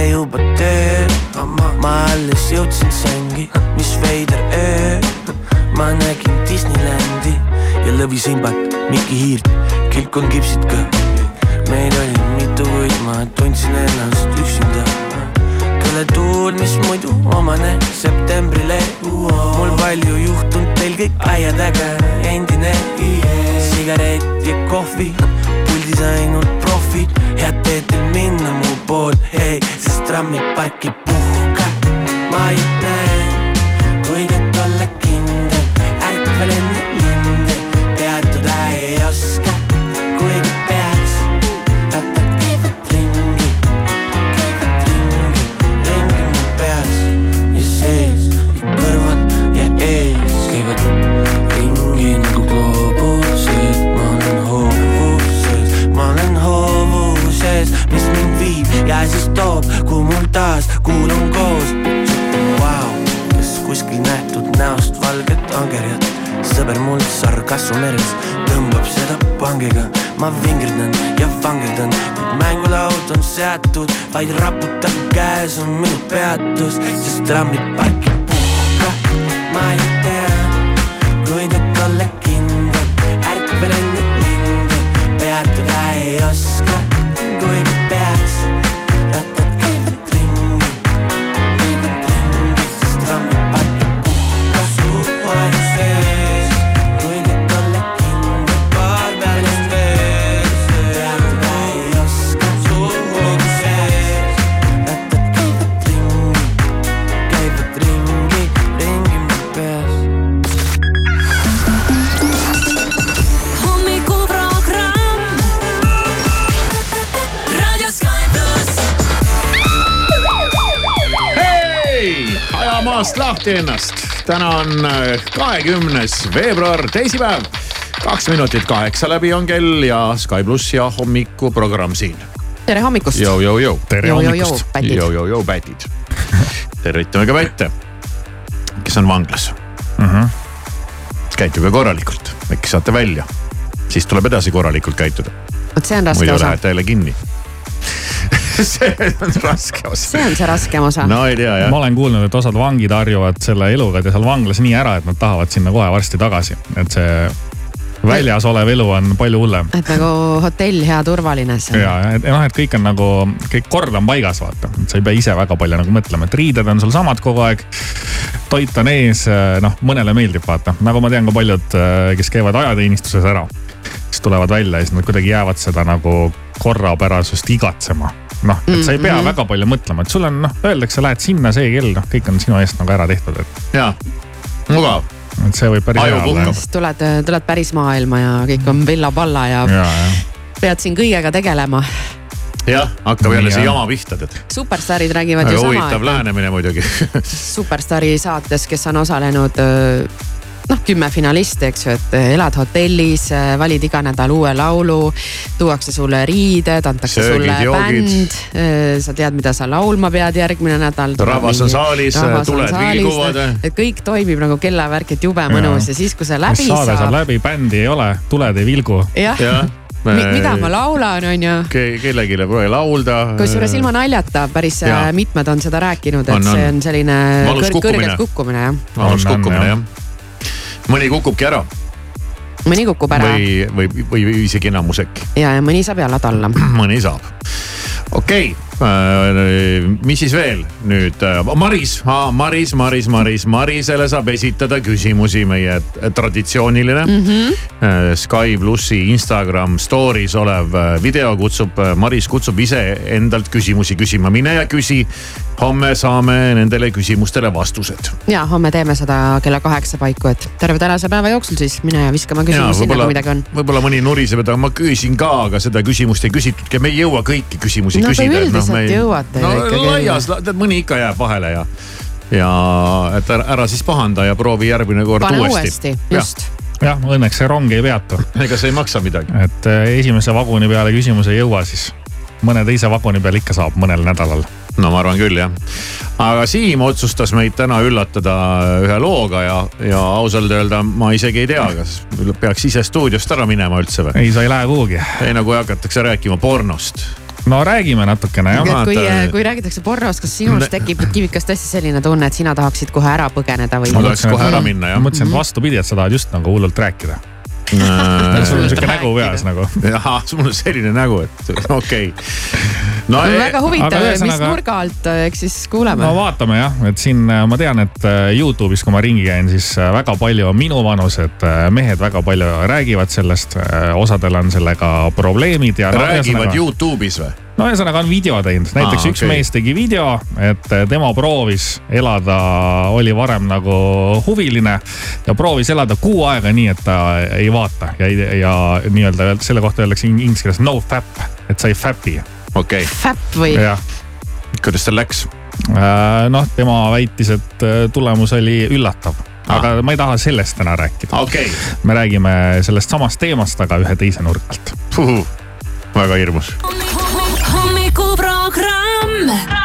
tee juba töö ma alles jõudsin sängi, mis veider öö ma nägin Disneylandi ja lõvisimbat, Mikki Hiirt, kilkon kipsid ka meid oli mitu, kuid ma tundsin ennast üksinda. Kelle tuul, mis muidu omane septembrile mul palju juhtunud, teil kõik aiad äge, endine sigaret ja kohvi puldis ainult profid, head teed teil minna mu pool, ei, sest trammipark ei puhka, ma ei näe, kuid et olla kindel, ärkvel enne siis toob, kuhu mul taas kuulun koos. Vau, kas kuskil nähtud näost valget angerjat, sõber mul sargassu meres tõmbab seda pangiga, ma vingerdan ja vangerdan, kuid mängulaud on seatud, vaid raputab käes on minu peatus, sest trammipark ei maast lahti ennast. täna on äh, kahekümnes veebruar, teisipäev. kaks minutit kaheksa läbi on kell ja Sky pluss ja hommikuprogramm siin. tere hommikust. jõu, jõu, jõu. tere hommikust jõu.. pätid. jõu, jõu, pätid. tervitame ka pätte, kes on vanglas Mm -hmm. käituge korralikult, äkki saate välja. siis tuleb edasi korralikult käituda, vot see on raske muidu osa, lähete jälle kinni. see on raske osa. see on see raskem osa. no ei tea jah ma. olen kuulnud, et osad vangid harjuvad selle eluga seal vanglas nii ära, et nad tahavad sinna kohe varsti tagasi, et see väljas olev elu on palju hullem. et nagu hotell, hea turvaline ja et noh, et kõik on nagu, kõik kord on paigas, vaata, sa ei pea ise väga palju nagu mõtlema, et riided on sul samad kogu aeg. toit on ees, noh mõnele meeldib, vaata, nagu ma tean ka paljud, kes käivad ajateenistuses ära. siis tulevad välja ja siis nad kuidagi jäävad seda nagu korrapärasust igatsema noh, et sa ei pea Mhm. väga palju mõtlema, et sul on noh, öeldakse, lähed sinna see kell, noh, kõik on sinu eest nagu ära tehtud, et, ja, mugav. et see võib päris hea olla siis tuled, tuled päris maailma ja kõik on villa-palla ja ja, ja pead siin kõigega tegelema. jah, hakkab jälle see jama pihta tead. superstaarid räägivad väga ju huvitav sama, lähenemine muidugi. superstaari saates, kes on osalenud noh, kümme finalisti, eks ju, et öö, elad hotellis, valid iga nädal uue laulu, tuuakse sulle riided, antakse Söögid, sulle joogid. bänd. sa tead, mida sa laulma pead järgmine nädal. Rahvas on saalis, tuled vilguvad. et kõik toimib nagu kellavärk, et jube mõnus ja siis, kui see mis läbi saade saab läbi, bändi ei ole, tuled ei vilgu. jah jah. mida ma laulan, on ju Ke- kellelegi pole laulda. kusjuures ilma naljata, päris äh, mitmed on seda rääkinud, et On, on. see on selline Valus kõr kukkumine. kõrgelt kukkumine jah. valus kukkumine jah. Mõni kukubki ära mõni kukub ära või, või, või isegi enamus äkki, ja, ja mõni saab jalad alla. mõni saab. okei okay., mis siis veel nüüd, Maris, Maris, Maris, Maris, Marisele saab esitada küsimusi, meie traditsiooniline mm. -hmm. Sky plussi Instagram story's olev äh, video kutsub, Maris kutsub ise endalt küsimusi küsima, mine ja küsi. Homme saame nendele küsimustele vastused. ja homme teeme seda kella kaheksa paiku, et terve tänase päeva jooksul siis mine ja viska oma küsimus sinna, kui midagi on. võib-olla mõni nuriseb, et aga ma küsin ka, aga seda küsimust ei küsitudki, me ei jõua kõiki küsimusi No te küsida. üldiselt jõuate no, ikkagi. laias, mõni ikka jääb vahele ja, ja et ära, ära siis pahanda ja proovi järgmine kord pane uuesti, uuesti, jah, just. jah, õnneks see rong ei peatu, ega see ei maksa midagi. et eh, esimese vaguni peale küsimus ei jõua, siis mõne teise vaguni peal ikka saab mõnel nädalal no ma arvan küll jah. aga Siim otsustas meid täna üllatada ühe looga ja, ja ausalt öelda ma isegi ei tea, kas peaks ise stuudiost ära minema üldse või? ei, sa ei lähe kuhugi. ei no kui hakatakse rääkima pornost no räägime natukene jah. kui, eh, kui räägitakse pornost, kas sinust ne... tekib kivikas tõesti selline tunne, et sina tahaksid kohe ära põgeneda või? ma tahaks kohe ära minna jah. ma mõtlesin, et vastupidi, et sa tahad just nagu hullult rääkida Äh. sul on sihuke nägu peas noh. nagu. jaa, mul on selline nägu, et okei okay.. No, väga huvitav, mis aga... nurga alt, äh, eks siis kuuleme. no vaatame jah, et siin äh, ma tean, et Youtube'is, kui ma ringi käin, siis väga palju minuvanused mehed väga palju räägivad sellest. osadel on sellega probleemid ja no,. räägivad Youtube'is või? no ühesõnaga on video teinud, näiteks Aa, üks okay. mees tegi video, et eh, tema proovis elada, oli varem nagu huviline ja proovis elada kuu aega nii, et ta ei vaata ja, ja nii-öelda selle kohta öeldakse inglise keeles no fap, et sa ei fäpi. okei okay.. Fäpp või? kuidas tal läks? Äh, noh, tema väitis, et äh, tulemus oli üllatav ah. aga ah. ma ei taha sellest täna rääkida okay.. me räägime sellest samast teemast, aga ühe teise nurga alt. väga hirmus. remember.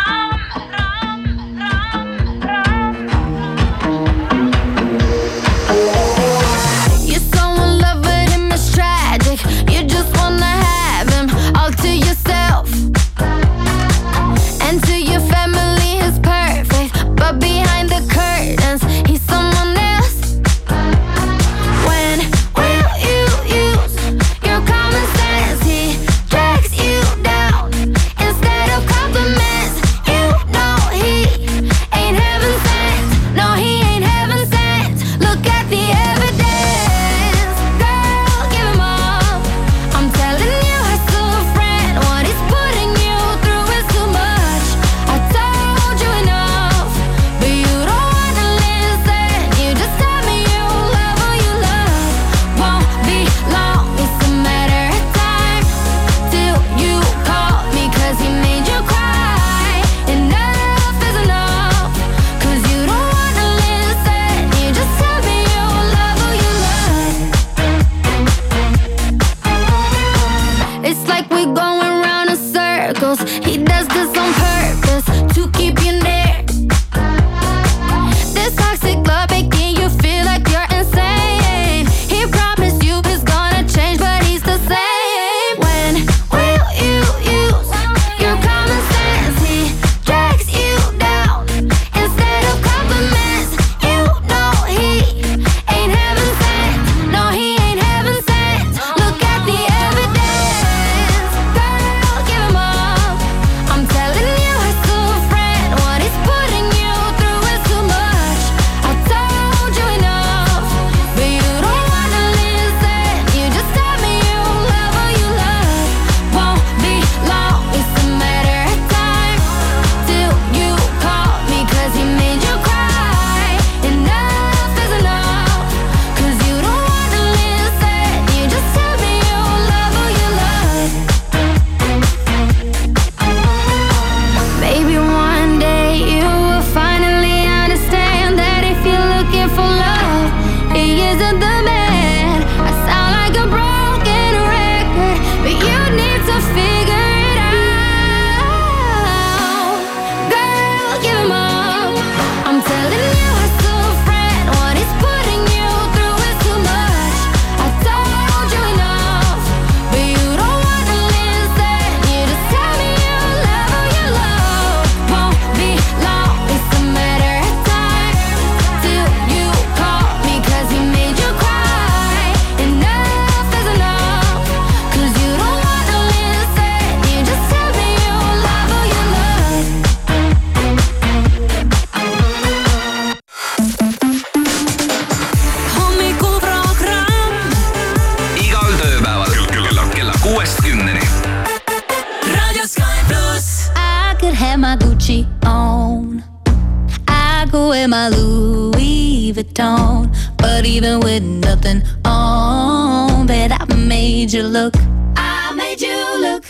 made you look. I made you look.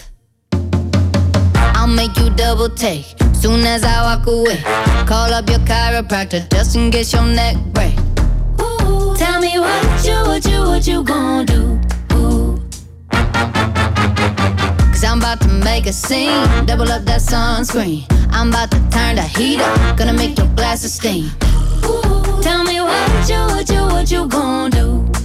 I'll make you double take soon as I walk away. Call up your chiropractor just in case your neck break. Ooh, tell me what you, what you, what you gonna do? Cause I'm about to make a scene, double up that sunscreen. I'm about to turn the heat up, gonna make your glasses steam. Ooh, tell me what you, what you, what you gonna do?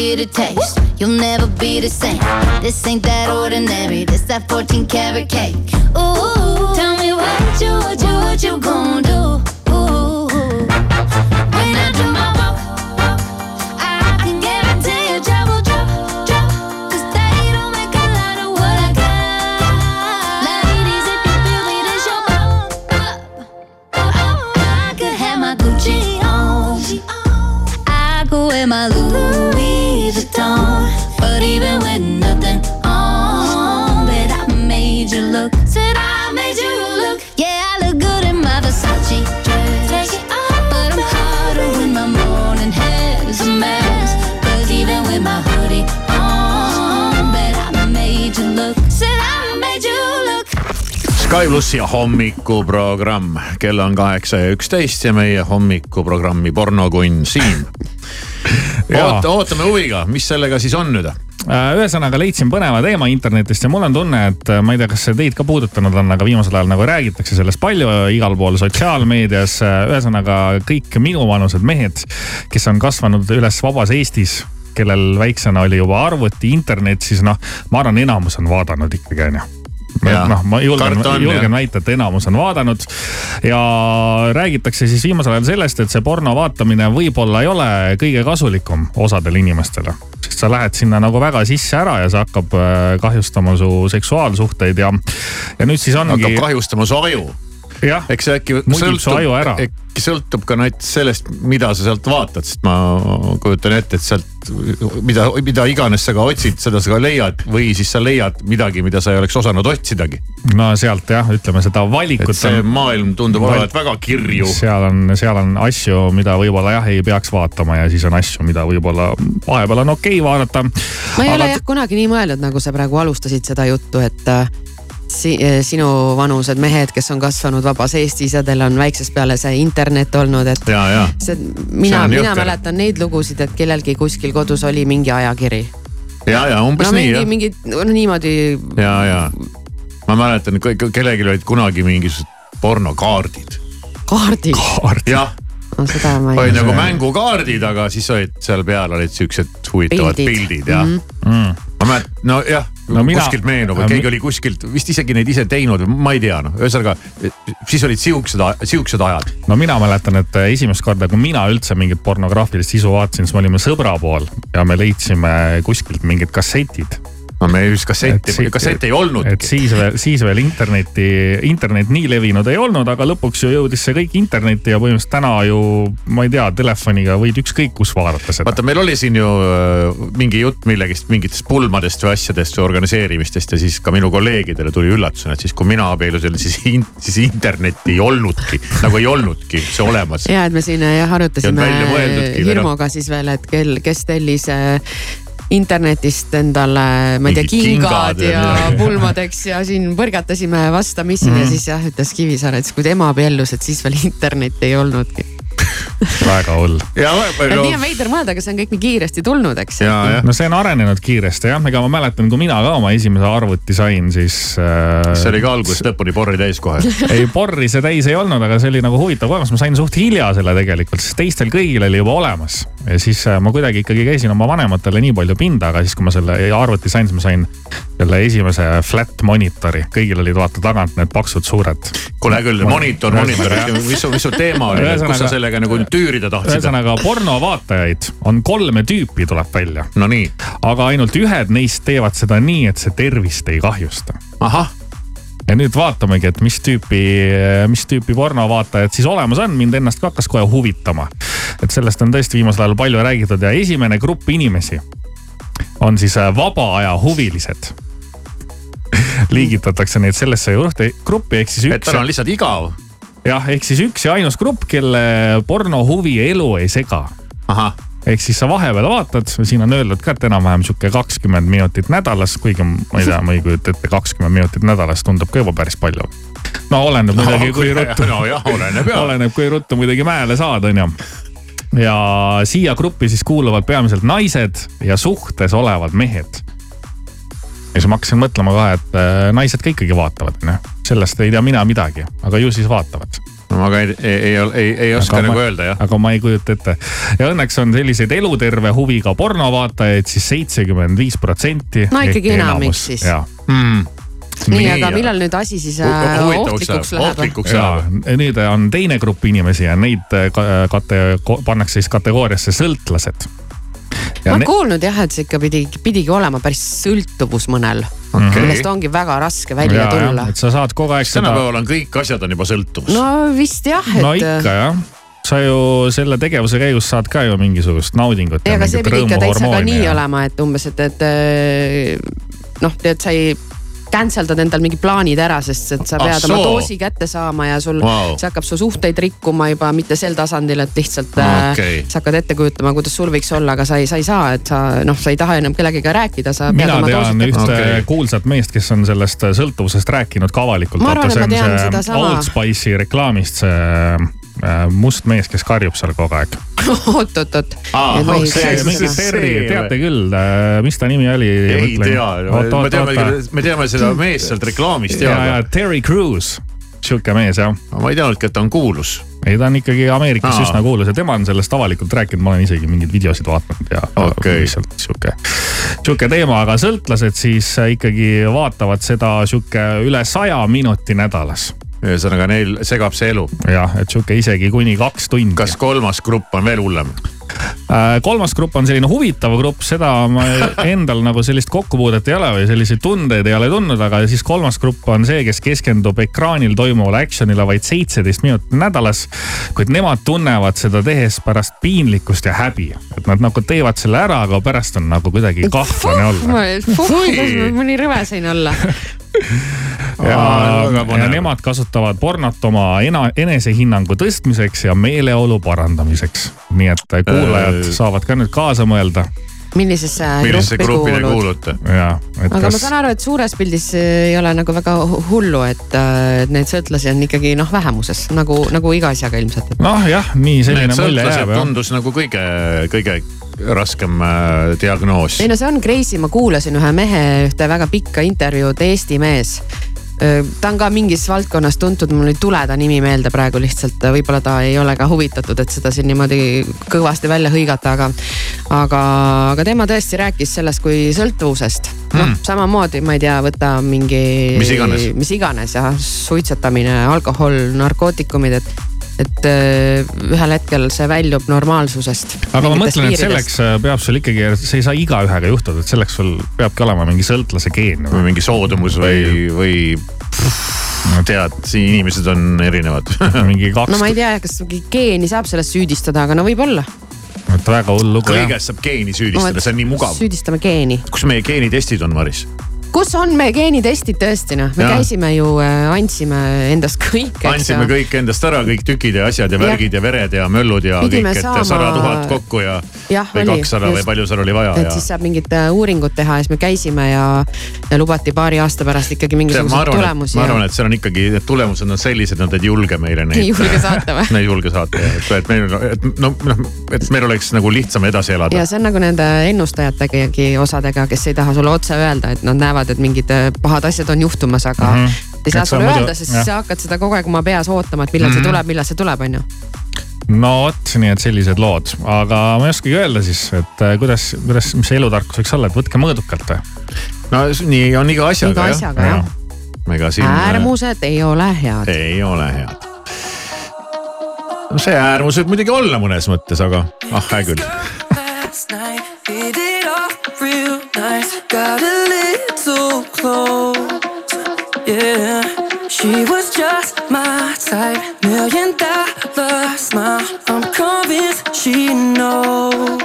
get a taste, you'll never be the same. This ain't that ordinary, this that 14 karat cake. Ooh, tell me what you, what you, what you gon' do? Sky plussi hommikuprogramm, kell on kaheksa ja üksteist ja meie hommikuprogrammi pornokunn Siim. Jaa. oota, ootame huviga, mis sellega siis on nüüd? Äh, ühesõnaga leidsin põneva teema internetist ja mul on tunne, et äh, ma ei tea, kas see teid ka puudutanud on, aga viimasel ajal nagu räägitakse sellest palju igal pool sotsiaalmeedias. ühesõnaga kõik minuvanused mehed, kes on kasvanud üles vabas Eestis, kellel väiksena oli juba arvuti, internet, siis noh, ma arvan, enamus on vaadanud ikkagi onju. noh, ma julgen julgen väita, et enamus on vaadanud ja räägitakse siis viimasel ajal sellest, et see porno vaatamine võib-olla ei ole kõige kasulikum osadele inimestele. sest sa lähed sinna nagu väga sisse ära ja see hakkab äh, kahjustama su seksuaalsuhteid ja, ja nüüd siis ongi hakkab, kahjustama su aju. Eks see äkki ära. äkki sõltub ka näiteks sellest, mida sa sealt vaatad, sest ma kujutan ette, et sealt, mida, mida iganes sa ka otsid, seda sa ka leiad või siis sa leiad midagi, mida sa ei oleks osanud otsidagi. no sealt jah, ütleme seda valikut see on maailm tundub Val- olevat väga kirju. seal on, seal on asju, mida võib-olla jah, ei peaks vaatama ja siis on asju, mida võib-olla vahepeal on okei okay vaadata. ma ei ole jah kunagi nii mõelnud, nagu sa praegu alustasid seda juttu, et äh, si sinu vanused mehed, kes on kasvanud vabas Eestis ja teil on väiksest peale see internet olnud, et see, mina, mina mäletan neid lugusid, et kellelgi kuskil kodus oli mingi ajakiri. ja, ja umbes no nii jah. mingi no, niimoodi ja, ja ma mäletan, kellelgi olid kunagi mingisugused pornokaardid. kaardid, jah, no seda ma ei olid nagu mängukaardid, aga siis olid seal peal olid siuksed huvitavad Pildid. pildid ja mm. Mm. ma mäletan, nojah No mina- kuskilt meenub, et keegi oli kuskilt vist isegi neid ise teinud, ma ei tea, noh, ühesõnaga siis olid siuksed, siuksed ajad. no mina mäletan, et esimest korda, kui mina üldse mingit pornograafilist sisu vaatasin, siis me olime sõbra pool ja me leidsime kuskilt mingid kassetid. No meil vist kassetti, kassette ei et olnudki. siis veel, siis veel interneti, internet nii levinud ei olnud, aga lõpuks ju jõudis see kõik internetti ja põhimõtteliselt täna ju ma ei tea, telefoniga võid ükskõik kus vaadata seda. vaata, meil oli siin ju äh, mingi jutt millegist, mingitest pulmadest või asjadest või organiseerimistest ja siis ka minu kolleegidele tuli üllatusena, et siis kui mina abiellusin, siis in,, siis internetti ei olnudki, nagu ei olnudki see olemas. ja et me siin jah arutasime hirmuga siis veel, et kel, kes tellis äh, internetist endale, ma ei tea, kingad ja ja midagi. pulmadeks ja siin põrgatasime vastamisi mm Mhm. -hmm. ja siis jah, ütles Kivisaar, et kui tema abiellus, et siis veel internetti ei olnudki. väga hull. no, nii on veider mõelda, aga see on kõik nii kiiresti tulnud, eks. no see on arenenud kiiresti jah, ega ma mäletan, kui mina ka oma esimese arvuti sain, siis äh, see oli ka algusest lõpuni porri täis kohe. ei, porri see täis ei olnud, aga see oli nagu huvitav kogemus, ma sain suht hilja selle tegelikult, sest teistel kõigil oli juba olemas. ja siis äh, ma kuidagi ikkagi käisin oma vanematele nii palju pinda, aga siis, kui ma selle arvuti sain, siis ma sain selle esimese flat monitori, kõigil olid vaata tagant need paksud suured. kuule küll, monitor, monitor mis su, mis su teema oli, kus sa Ühesõnaga- sellega nagu tüürida tahtsid? ühesõnaga pornovaatajaid on kolme tüüpi, tuleb välja, no nii, aga ainult ühed neist teevad seda nii, et see tervist ei kahjusta ahah, ja nüüd vaatamegi, et mis tüüpi, mis tüüpi pornovaatajad siis olemas on, mind ennast ka hakkas kohe huvitama. et sellest on tõesti viimasel ajal palju räägitud ja esimene grupp inimesi on siis äh, vaba aja huvilised. liigitatakse neid sellesse gruppi ehk siis et üks tal, on lihtsalt igav. jah, ehk siis üks ja ainus grupp, kelle pornohuvi elu ei sega ahah, ehk siis sa vahepeal vaatad, siin on öeldud ka, et enam-vähem sihuke kakskümmend minutit nädalas, kuigi ma ei tea, ma ei kujuta ette, kakskümmend minutit nädalas tundub ka juba päris palju. no oleneb muidugi, kui ruttu, nojah, oleneb oleneb, kui ruttu muidugi mäele saad, onju ja siia gruppi siis kuuluvad peamiselt naised ja suhtes olevad mehed. Ja siis ma hakkasin mõtlema ka, et äh, naised ka ikkagi vaatavad, onju. sellest ei tea mina midagi, aga ju siis vaatavad. ma ka ei, ei, ei, ei, ei oska Aga nagu ma- öelda jah. aga ma ei kujuta ette ja õnneks on selliseid eluterve huviga pornovaatajaid siis seitsekümmend viis protsenti. No ikkagi enamik siis. ja, Mm. nii, aga millal nüüd asi siis äh, ohtlikuks läheb? ohtlikuks ja läheb. nüüd on teine grupp inimesi ja neid äh, ka- kate-, pannakse siis kategooriasse sõltlased. Ma olen kuulnud jah, et see ikka pidi, pidigi olema päris sõltuvus mõnel Okei. millest ongi väga raske välja tulla. et sa saad kogu aeg seda, tänapäeval on kõik asjad on juba sõltuvus. no vist jah, et no ikka jah sa ju selle tegevuse käigus saad ka ju mingisugust naudingut. ei, aga see pidi ikka täitsa ka nii olema, et umbes, et, et noh, tead, sa ei canceldad endal mingid plaanid ära, sest et sa Ah pead oma doosi kätte saama ja sul Vau. see hakkab su suhteid rikkuma juba mitte sel tasandil, et lihtsalt Okei. okay. sa hakkad ette kujutama, kuidas sul võiks olla, aga sa ei, sa ei saa, et sa noh, sa ei taha enam kellegagi rääkida, sa mina tean ühte okay. kuulsat meest, kes on sellest sõltuvusest rääkinud ka avalikult. Ma arvan, et ma tean sedasama. Old Spice'i reklaamist see äh, must mees, kes karjub seal kogu aeg. see- Terry, see- teate küll, mis ta nimi oli? ei tea, me teame, me teame seda meest sealt reklaamist ja, ja ja, Terry Crews, sihuke mees jah ma ei teadnudki, et ta on kuulus. ei, ta on ikkagi Ameerikas Aa. üsna kuulus ja tema on sellest avalikult rääkinud, ma olen isegi mingeid videosid vaadanud ja Okei. lihtsalt sihuke, sihuke teema, aga sõltlased siis ikkagi vaatavad seda sihuke üle saja minuti nädalas. Ühesõnaga neil segab see elu. jah, et sihuke isegi kuni kaks tundi. kas kolmas grupp on veel hullem? Äh, kolmas grupp on selline huvitav grupp, seda ma endal nagu sellist kokkupuudet ei ole või selliseid tundeid ei ole tundnud, aga siis kolmas grupp on see, kes keskendub ekraanil toimuvale action'ile vaid seitseteist minutit nädalas. kuid nemad tunnevad seda tehes pärast piinlikkust ja häbi, et nad nagu teevad selle ära, aga pärast on nagu kuidagi kahtlane olla. ma nii rõve sain olla. ja, ja nemad kasutavad pornot oma ena, enesehinnangu tõstmiseks ja meeleolu parandamiseks. nii et kuulajad Äh. saavad ka nüüd kaasa mõelda millisesse millisesse gruppi te kuulute? ja, et aga kas ma saan aru, et suures pildis ei ole nagu väga hu- hullu, et äh, et neid sõltlasi on ikkagi noh, vähemuses nagu, nagu iga asjaga ilmselt. noh, jah, nii selline mulje jääb tundus nagu kõige, kõige raskem äh, diagnoos ei. no see on crazy, ma kuulasin ühe mehe ühte väga pikka intervjuud, Eesti mees. Ta on ka mingis valdkonnas tuntud, mul ei tule ta nimi meelde praegu lihtsalt, võib-olla ta ei ole ka huvitatud, et seda siin niimoodi kõvasti välja hõigata, aga. aga, aga tema tõesti rääkis sellest kui sõltuvusest. noh, samamoodi, ma ei tea, võta mingi. Mis iganes. mis iganes jah, suitsetamine, alkohol, narkootikumid, et, et äh, ühel hetkel see väljub normaalsusest. aga ma mõtlen, et selleks äh, peab sul ikkagi, see ei saa igaühega juhtuda, et selleks sul peabki olema mingi sõltlase geen või mingi soodumus või, või tead, siin inimesed on erinevad. mingi kaks no ma ei tea, kas mingi geeni saab sellest süüdistada, aga no võib-olla. et väga hull lugu jah. kõigest saab geeni süüdistada, see on nii mugav. süüdistame geeni. kus meie geenitestid on, Maris? Kus on meie geenitestid tõesti noh, me Jaa. käisime ju, andsime endast kõike, eks andsime ju. kõik endast ära, kõik tükid ja asjad ja värgid ja vered ja möllud ja Pidime kõik, et sada tuhat kokku ja Jah, või kakssada või palju seal oli vaja et ja siis saab mingit äh, uuringut teha ja siis me käisime ja, ja lubati paari aasta pärast ikkagi mingisuguseid tulemusi ma arvan, ja et seal on ikkagi, need tulemused on sellised, nad ei julge meile neid. ei julge saata või? Ei julge saata jah, et, et meil, et noh, noh, et meil oleks nagu lihtsam edasi elada ja. see on nagu nende ennustajategi osadega, kes ei taha sulle otse öelda, et nad näevad, et mingid äh, pahad asjad on juhtumas, aga mm Mhm. -hmm. ei saa sulle muidu- öelda, sest jah. sa hakkad seda kogu aeg oma peas ootama, et millal mm -hmm. see tuleb, millal see tuleb, on ju. no vot, nii et sellised lood, aga ma ei oskagi öelda siis, et äh, kuidas, kuidas, mis see elutarkus võiks olla, et võtke mõõdukalt või? no nii on iga asjaga iga asjaga jah. ega siin. äärmused ei ole head. ei ole head. no see äärmus võib muidugi olla mõnes mõttes, aga ah hää küll. Got a Yeah. She was just my type. Million dollar smile. I'm convinced she knows.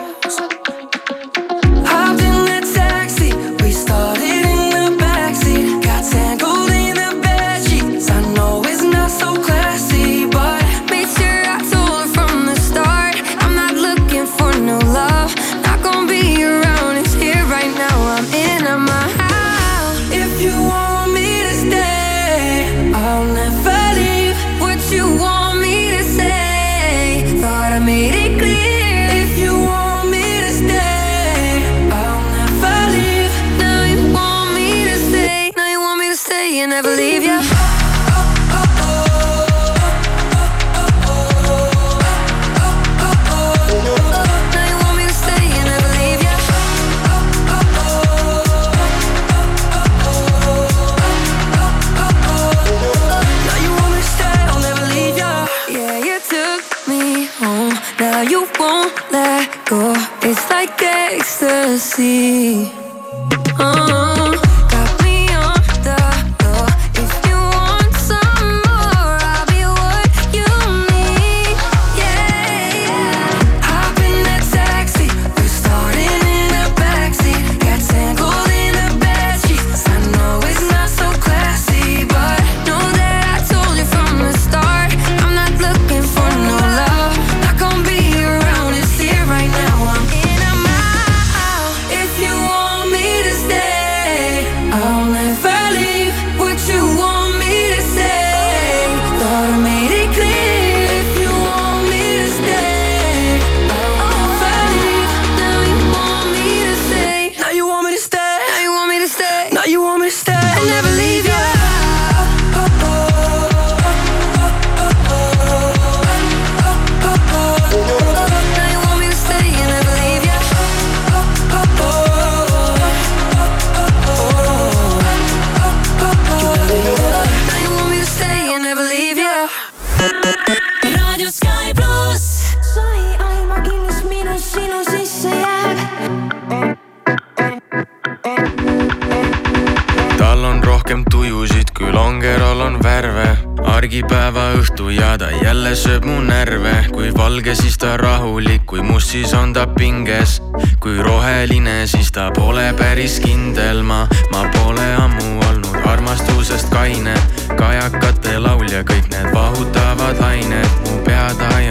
Like ecstasy. Oh,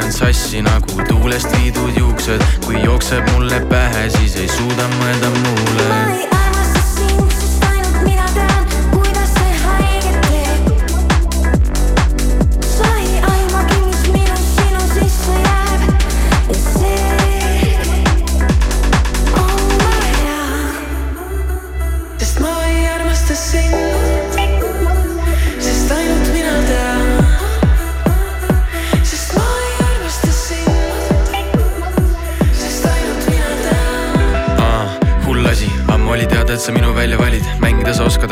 ajan sassi nagu tuulest viidud juuksed. kui jookseb mulle pähe, siis ei suuda mõelda muule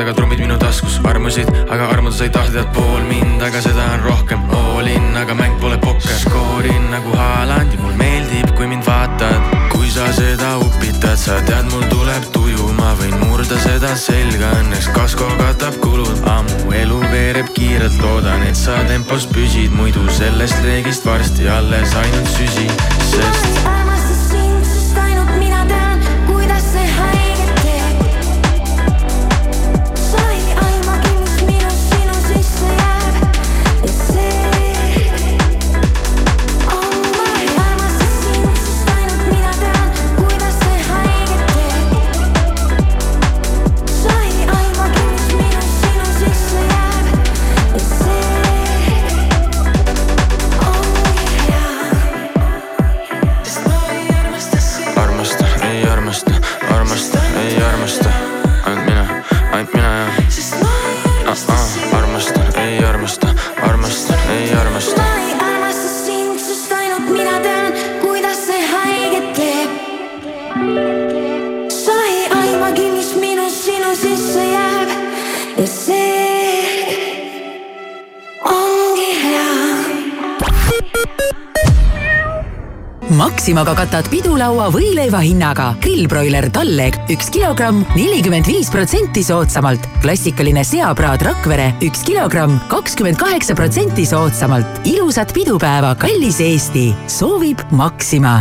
mängida sa oskad, aga trummid minu taskus armusid, aga armuda sa ei tahtnud, et pool mind, aga seda on rohkem. all in, aga mäng pole pokker, skoorin nagu Haaland ja mul meeldib, kui mind vaatad. kui sa seda upitad, sa tead, mul tuleb tuju, ma võin murda seda selga, õnneks kasko katab kulud, ammu elu veereb kiirelt, loodan, et sa tempos püsid, muidu sellest reegist varsti alles ainult süsi, sest Maximaga katad pidulaua võileiva hinnaga. grillbroiler Talleg üks kilogramm, nelikümmend viis protsenti soodsamalt. klassikaline seapraad Rakvere üks kilogramm, kakskümmend kaheksa protsenti soodsamalt. ilusat pidupäeva, kallis Eesti. soovib Maxima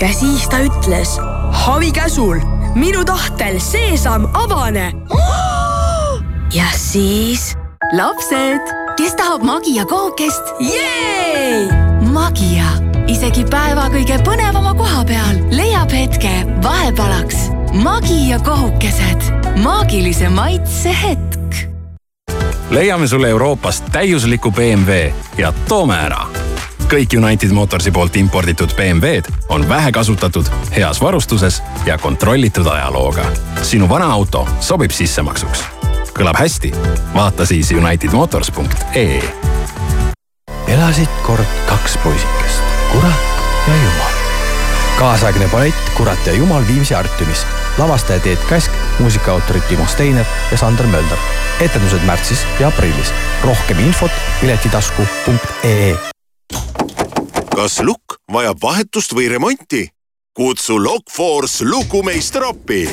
ja siis ta ütles Havi käsul, minu tahtel seesam avane. ja siis lapsed, kes tahab Magia kookest? Magia, isegi päeva kõige põnevama koha peal leiab hetke vahepalaks. Magia kohukesed, maagilise maitse hetk leiame sulle Euroopast täiusliku BMW ja toome ära kõik United Motorsi poolt imporditud BMW-d on vähekasutatud, heas varustuses ja kontrollitud ajalooga. sinu vana auto sobib sissemaksuks. kõlab hästi? vaata siis unitedmotors.ee. elasid kord kaks poisikest, kurat ja jumal. kaasaegne ballett Kurat ja jumal Viimsi Artiumis. lavastaja Teet Käsk, muusikaautorid Timo Steiner ja Sander Mölder. etendused märtsis ja aprillis. rohkem infot piletitasku.ee kas lukk vajab vahetust või remonti? kutsu Lockforce lukumeister appi.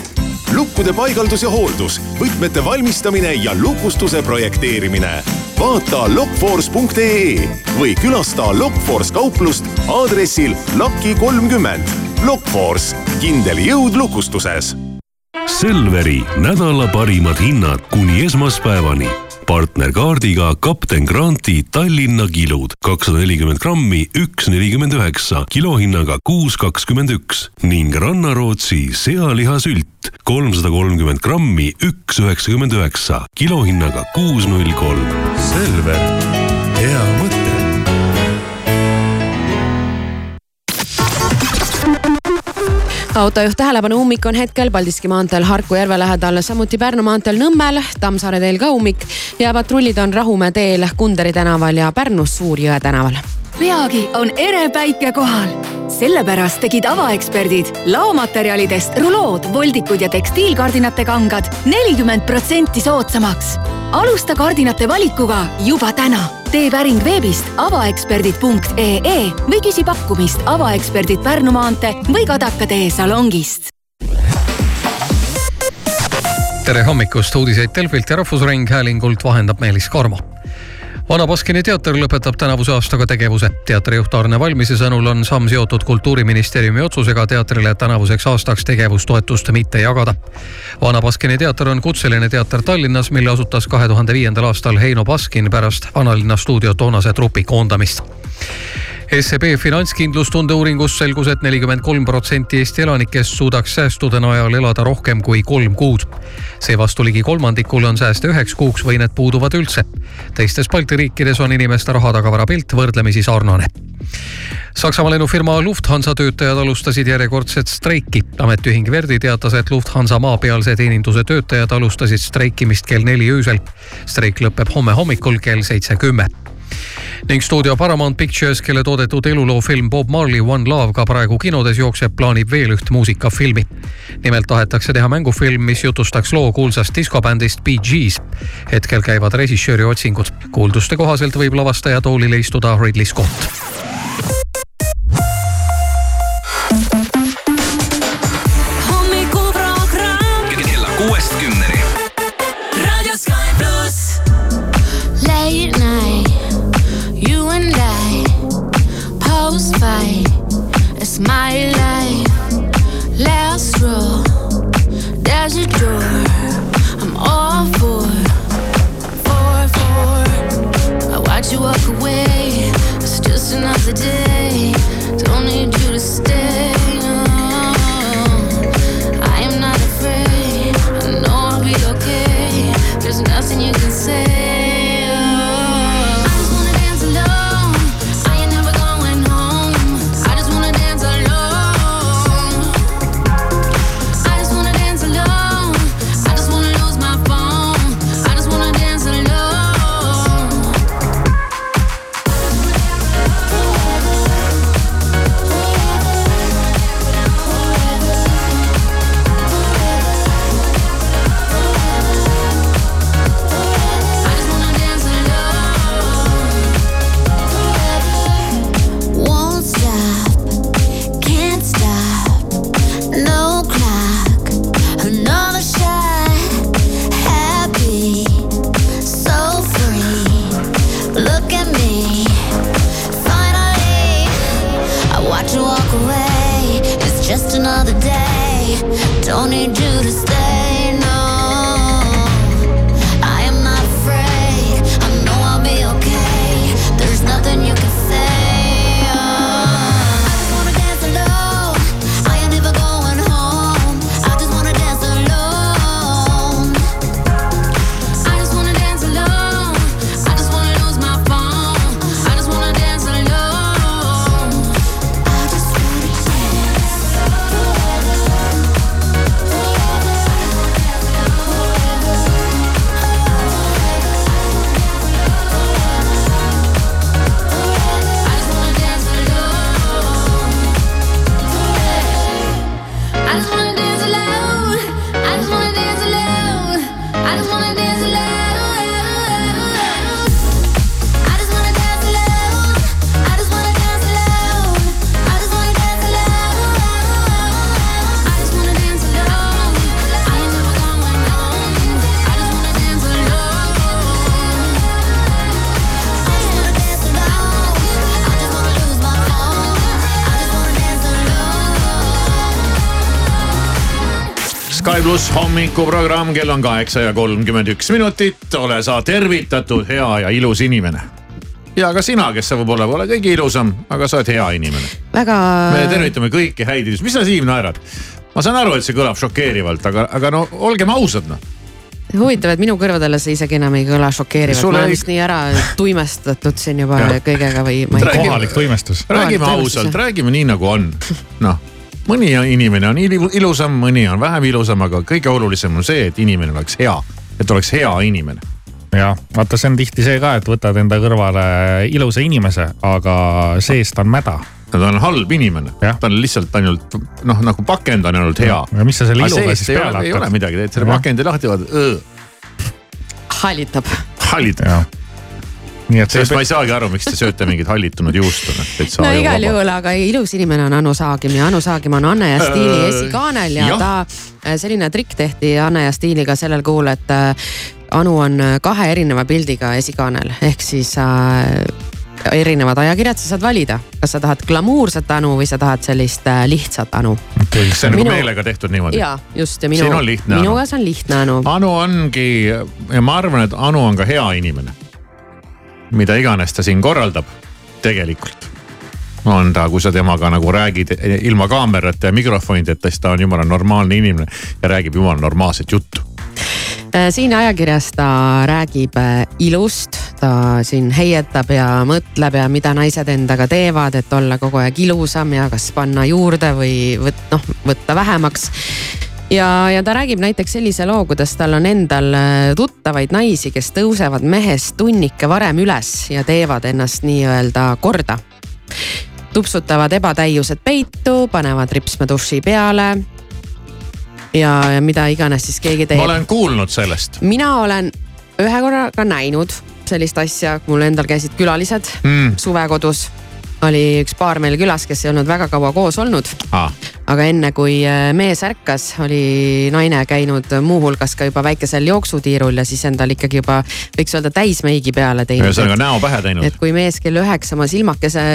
lukkude paigaldus ja hooldus, võtmete valmistamine ja lukustuse projekteerimine. vaata lockforce.ee või külasta Lockforce kauplust aadressil Laki kolmkümmend. Lockforce, kindel jõud lukustuses Selveri nädala parimad hinnad kuni esmaspäevani. Partnerkaardiga kapten Granti Tallinna kilud. kakssada nelikümmend grammi, üks nelikümmend üheksa, kilohinnaga kuus kakskümmend üks. ning Rannarootsi sealihasült kolmsada kolmkümmend grammi, üks üheksakümmend üheksa, kilohinnaga kuus null kolm. Selver, autojuht tähelepanu, ummik on hetkel Paldiski maanteel Harku järve lähedal, samuti Pärnu maanteel Nõmmel, Tammsaare teel ka ummik ja patrullid on Rahumäe teel Kunderi tänaval ja Pärnus Suurjõe tänaval peagi on ere päike kohal. sellepärast tegid avaeksperdid laomaterjalidest rulood, voldikud ja tekstiilkardinate kangad nelikümmend protsenti soodsamaks. alusta kardinate valikuga juba täna. tee päring veebist avaeksperdid.ee või küsi pakkumist avaeksperdid Pärnu maantee või Kadaka tee salongist tere hommikust, uudiseid Delfilt ja Rahvusringhäälingult vahendab Meelis Karmo vana Baskini teater lõpetab tänavuse aastaga tegevuse. teatrijuht Arne Valmise sõnul on samm seotud kultuuriministeeriumi otsusega teatrile tänavuseks aastaks tegevustoetust mitte jagada. vana Baskini teater on kutseline teater Tallinnas, mille asutas kahe tuhande viiendal aastal Heino Baskin pärast Vanalinna stuudio toonase trupi koondamist SEB finantskindlustunde uuringust selgus et, et nelikümmend kolm protsenti Eesti elanikest suudaks säästude najal elada rohkem kui kolm kuud. seevastu ligi kolmandikul on sääste üheks kuuks või need puuduvad üldse. teistes Balti riikides on inimeste rahatagavara pilt võrdlemisi sarnane. Saksamaa lennufirma Lufthansa töötajad alustasid järjekordset streiki. ametiühing Verdi teatas, et Lufthansa maapealse teeninduse töötajad alustasid streikimist kell neli öösel. streik lõpeb homme hommikul kell seitse kümme ning stuudio Paramount Pictures, kelle toodetud eluloofilm Bob Marley One Love ka praegu kinodes jookseb, plaanib veel üht muusikafilmi. nimelt tahetakse teha mängufilm, mis jutustaks loo kuulsast diskobändist Bee Gees. hetkel käivad režissööri otsingud. kuulduste kohaselt võib lavastaja toolile istuda Ridley Scott. Hommikuprogramm, kell on kaheksa ja kolmkümmend üks minutit. ole sa tervitatud, hea ja ilus inimene. ja ka sina, kes sa võib-olla pole kõige ilusam, aga sa oled hea inimene. väga. me tervitame kõiki häid inimesi, mis sa Siim naerad? ma saan aru, et see kõlab šokeerivalt, aga, aga no olgem ausad noh huvitav, et minu kõrvadele see isegi enam ei kõla šokeerivalt, ma olen vist nii ära tuimestatud siin juba ja. kõigega või ma ei tea. kohalik tuimestus. räägime ausalt, räägime nii nagu on, noh mõni inimene on ilusam, mõni on vähem ilusam, aga kõige olulisem on see, et inimene oleks hea, et oleks hea inimene jah, vaata, see on tihti see ka, et võtad enda kõrvale ilusa inimese, aga seest on mäda ta on halb inimene, ta on lihtsalt ainult noh, nagu pakend on ainult hea. ja mis sa selle iluga siis peale hakkad? ei ole midagi, teed selle pakendi lahti, vaatad. hallitab. hallitab nii et sellest ma ei saagi aru, miks te sööte mingit hallitunud juustu. no igal juhul, aga ilus inimene on Anu Saagim ja Anu Saagim on Anne ja Stiili äh, esikaanel ja, ja ta, äh, selline trikk tehti Anne ja Stiiliga sellel kuul, et äh, Anu on kahe erineva pildiga esikaanel, ehk siis äh, erinevad ajakirjad, sa saad valida, kas sa tahad glamuurset Anu või sa tahad sellist lihtsat Anu. okei okay,, see on minu... nagu meelega tehtud niimoodi. ja just ja minu, minuga see on lihtne Anu. Anu ongi ja ma arvan, et Anu on ka hea inimene mida iganes ta siin korraldab, tegelikult on ta, kui sa temaga nagu räägid ilma kaamerate ja mikrofonideta, siis ta on jumala normaalne inimene ja räägib jumala normaalset juttu. Äh, siin ajakirjas ta räägib äh, ilust, ta siin heietab ja mõtleb ja mida naised endaga teevad, et olla kogu aeg ilusam ja kas panna juurde või võt-, noh, võtta vähemaks ja, ja ta räägib näiteks sellise loo, kuidas tal on endal äh, tuttavaid naisi, kes tõusevad mehest tunnike varem üles ja teevad ennast nii-öelda korda. tupsutavad ebatäiused peitu, panevad ripsmeduši peale. ja, ja mida iganes siis keegi teeb. ma olen kuulnud sellest. mina olen ühe korra ka näinud sellist asja, mul endal käisid külalised mm. suvekodus oli üks paar meil külas, kes ei olnud väga kaua koos olnud ah aga enne kui äh, mees ärkas, oli naine käinud muuhulgas ka juba väikesel jooksutiirul ja siis endal ikkagi juba võiks öelda täismeigi peale teinud. ühesõnaga näo pähe teinud. et kui mees kell üheksa oma silmakese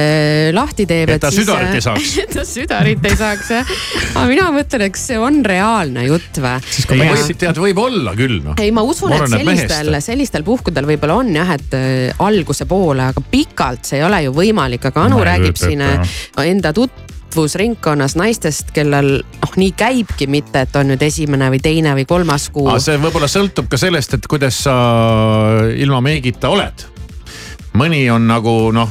lahti teeb. et ta siis, südarit ei saaks et ta südarit ei saaks jah. aga mina mõtlen, et kas see on reaalne jutt või? ei, võib, tead, võib olla küll noh. ei, ma usun, et sellistel, sellistel puhkudel võib-olla on jah, et äh, alguse poole, aga pikalt see ei ole ju võimalik, aga Anu ma räägib siin äh, enda tut-, tutvusringkonnas naistest, kellel noh, nii käibki, mitte et on nüüd esimene või teine või kolmas kuu. see võib-olla sõltub ka sellest, et kuidas sa ilma meigita oled mõni on nagu noh,